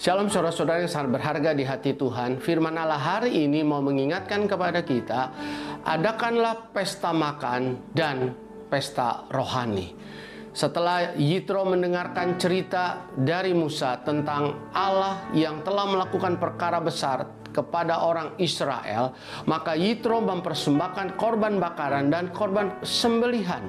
Shalom saudara-saudara yang sangat berharga di hati Tuhan. Firman Allah hari ini mau mengingatkan kepada kita, adakanlah pesta makan dan pesta rohani. Setelah Yitro mendengarkan cerita dari Musa tentang Allah yang telah melakukan perkara besar kepada orang Israel, maka Yitro mempersembahkan korban bakaran dan korban sembelihan.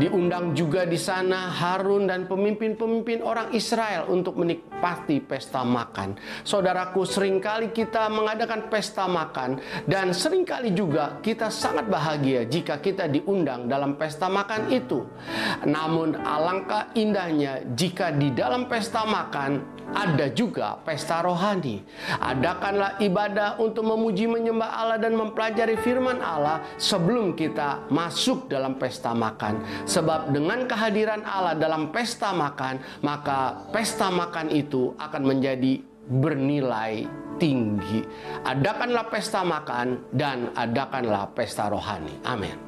Diundang juga di sana Harun dan pemimpin-pemimpin orang Israel untuk menikmati pesta makan. Saudaraku, sering kali kita mengadakan pesta makan dan sering kali juga kita sangat bahagia jika kita diundang dalam pesta makan itu. Namun alangkah indahnya jika di dalam pesta makan ada juga pesta rohani. Adakanlah ibadah untuk memuji menyembah Allah dan mempelajari firman Allah sebelum kita masuk dalam pesta makan. Sebab dengan kehadiran Allah dalam pesta makan, maka pesta makan itu akan menjadi bernilai tinggi. Adakanlah pesta makan dan adakanlah pesta rohani. Amin.